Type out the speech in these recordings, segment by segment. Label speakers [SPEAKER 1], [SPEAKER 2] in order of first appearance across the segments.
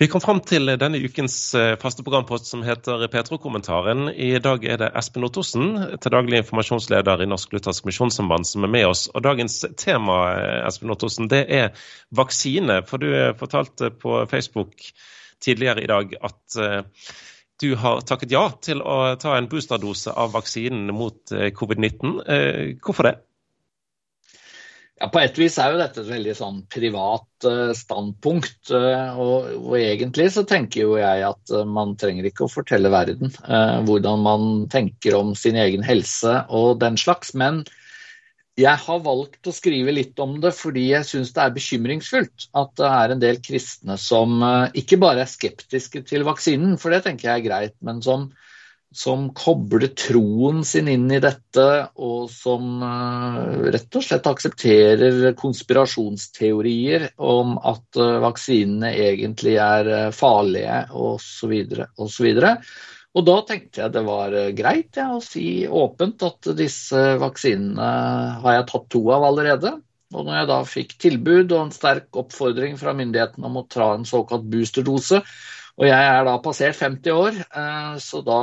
[SPEAKER 1] Vi kom fram til denne ukens eh, faste programpost som heter Petro-kommentaren. I dag er det Espen Ottosen, til daglig informasjonsleder i Norsk Luthersk Misjonssamband, som er med oss. Og Dagens tema eh, Espen Ottosen, det er vaksine. For du fortalte på Facebook tidligere i dag at eh, du har takket ja til å ta en boosterdose av vaksinen mot covid-19. Hvorfor det?
[SPEAKER 2] Ja, På et vis er jo dette et veldig sånn privat uh, standpunkt. Uh, og, og, egentlig så tenker jo jeg at uh, man trenger ikke å fortelle verden hvordan man tenker om sin egen helse og den slags. Men jeg har valgt å skrive litt om det fordi jeg syns det er bekymringsfullt at det er en del kristne som ikke bare er skeptiske til vaksinen, for det tenker jeg er greit, men som som kobler troen sin inn i dette, og som uh, rett og slett aksepterer konspirasjonsteorier om at uh, vaksinene egentlig er uh, farlige, osv. osv. Og da tenkte jeg det var greit ja, å si åpent at disse vaksinene har jeg tatt to av allerede. Og når jeg da fikk tilbud og en sterk oppfordring fra myndighetene om å ta en såkalt boosterdose, og jeg er da passert 50 år, eh, så da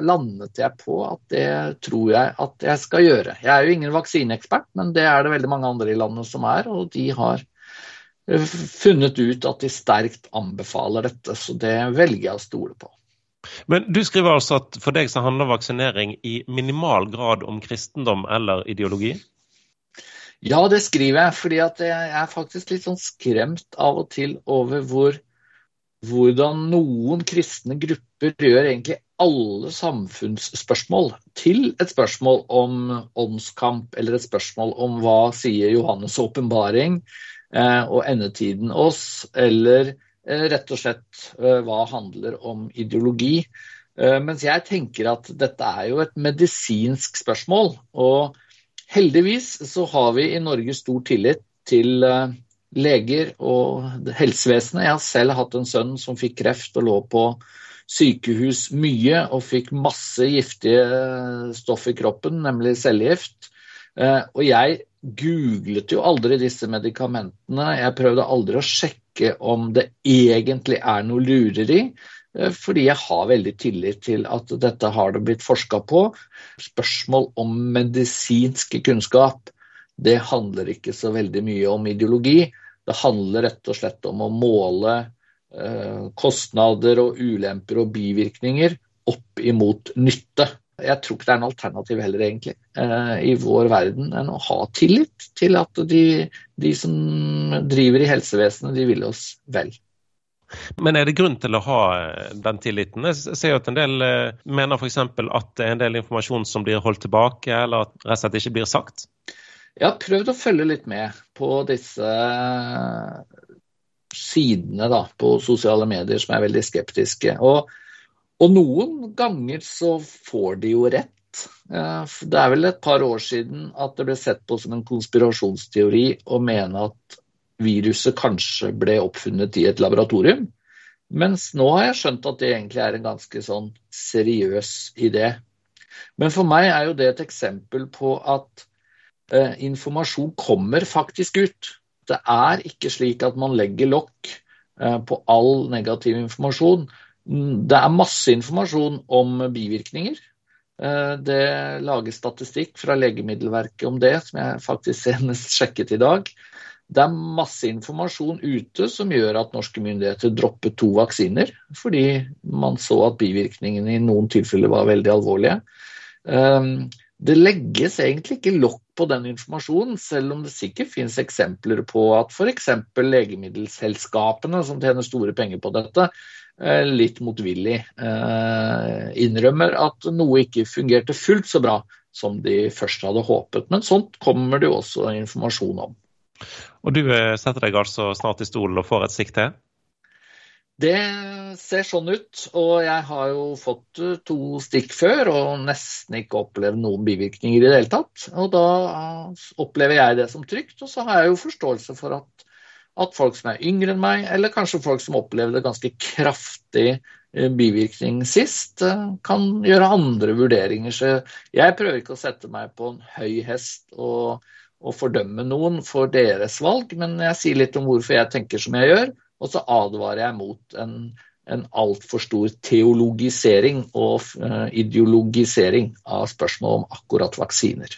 [SPEAKER 2] landet jeg på at det tror jeg at jeg skal gjøre. Jeg er jo ingen vaksineekspert, men det er det veldig mange andre i landet som er. Og de har eh, funnet ut at de sterkt anbefaler dette, så det velger jeg å stole på.
[SPEAKER 1] Men du skriver altså at for deg så handler vaksinering i minimal grad om kristendom eller ideologi?
[SPEAKER 2] Ja, det skriver jeg, fordi jeg er faktisk litt sånn skremt av og til over hvor hvordan noen kristne grupper gjør egentlig alle samfunnsspørsmål til et spørsmål om åndskamp, eller et spørsmål om hva sier Johannes' åpenbaring eh, og endetiden oss, eller eh, rett og slett eh, hva handler om ideologi. Eh, mens jeg tenker at dette er jo et medisinsk spørsmål. Og heldigvis så har vi i Norge stor tillit til eh, leger og helsevesenet. Jeg har selv hatt en sønn som fikk kreft og lå på sykehus mye og fikk masse giftige stoff i kroppen, nemlig cellegift. Eh, og jeg googlet jo aldri disse medikamentene. Jeg prøvde aldri å sjekke om det egentlig er noe lureri. Eh, fordi jeg har veldig tillit til at dette har det blitt forska på. Spørsmål om medisinsk kunnskap det handler ikke så veldig mye om ideologi. Det handler rett og slett om å måle eh, kostnader og ulemper og bivirkninger opp imot nytte. Jeg tror ikke det er en alternativ heller, egentlig, eh, i vår verden enn å ha tillit til at de, de som driver i helsevesenet, de vil oss vel.
[SPEAKER 1] Men er det grunn til å ha eh, den tilliten? Jeg ser jo at en del eh, mener f.eks. at det er en del informasjon som blir holdt tilbake, eller at rett og slett ikke blir sagt?
[SPEAKER 2] Jeg har prøvd å følge litt med på disse sidene da, på sosiale medier som er veldig skeptiske. Og, og, noen ganger så får de jo rett. Det er vel et par år siden at det ble sett på som en konspirasjonsteori å mene at viruset kanskje ble oppfunnet i et laboratorium. Mens nå har jeg skjønt at det egentlig er en ganske sånn seriøs idé. Men for meg er jo det et eksempel på at eh, informasjon kommer faktisk ut. Det er ikke slik at man legger lokk eh, på all negativ informasjon. Det er masse informasjon om bivirkninger. Eh, det lages statistikk fra Legemiddelverket om det, som jeg faktisk senest sjekket i dag. Det er masse informasjon ute som gjør at norske myndigheter droppet to vaksiner, fordi man så at bivirkningene i noen tilfeller var veldig alvorlige. Um, det legges egentlig ikke lokk på den informasjonen, selv om det sikkert finnes eksempler på at f.eks. legemiddelselskapene, som tjener store penger på dette, eh, litt motvillig eh, innrømmer at noe ikke fungerte fullt så bra som de først hadde håpet. Men sånt kommer det jo også informasjon om.
[SPEAKER 1] Og du eh, setter deg altså snart i stolen og får et sikt til?
[SPEAKER 2] Det ser sånn ut, og jeg har jo fått eh, to stikk før og nesten ikke opplevd noen bivirkninger i det hele tatt. Og da eh, opplever jeg det som trygt, og så har jeg jo forståelse for at, at folk som er yngre enn meg, eller kanskje folk som opplevde ganske kraftig eh, bivirkning sist, kan gjøre andre vurderinger. Så jeg prøver ikke å sette meg på en høy hest og, og fordømme noen for deres valg, men jeg sier litt om hvorfor jeg tenker som jeg gjør Og så advarer jeg mot en, en altfor stor teologisering og uh, ideologisering av spørsmål om akkurat vaksiner.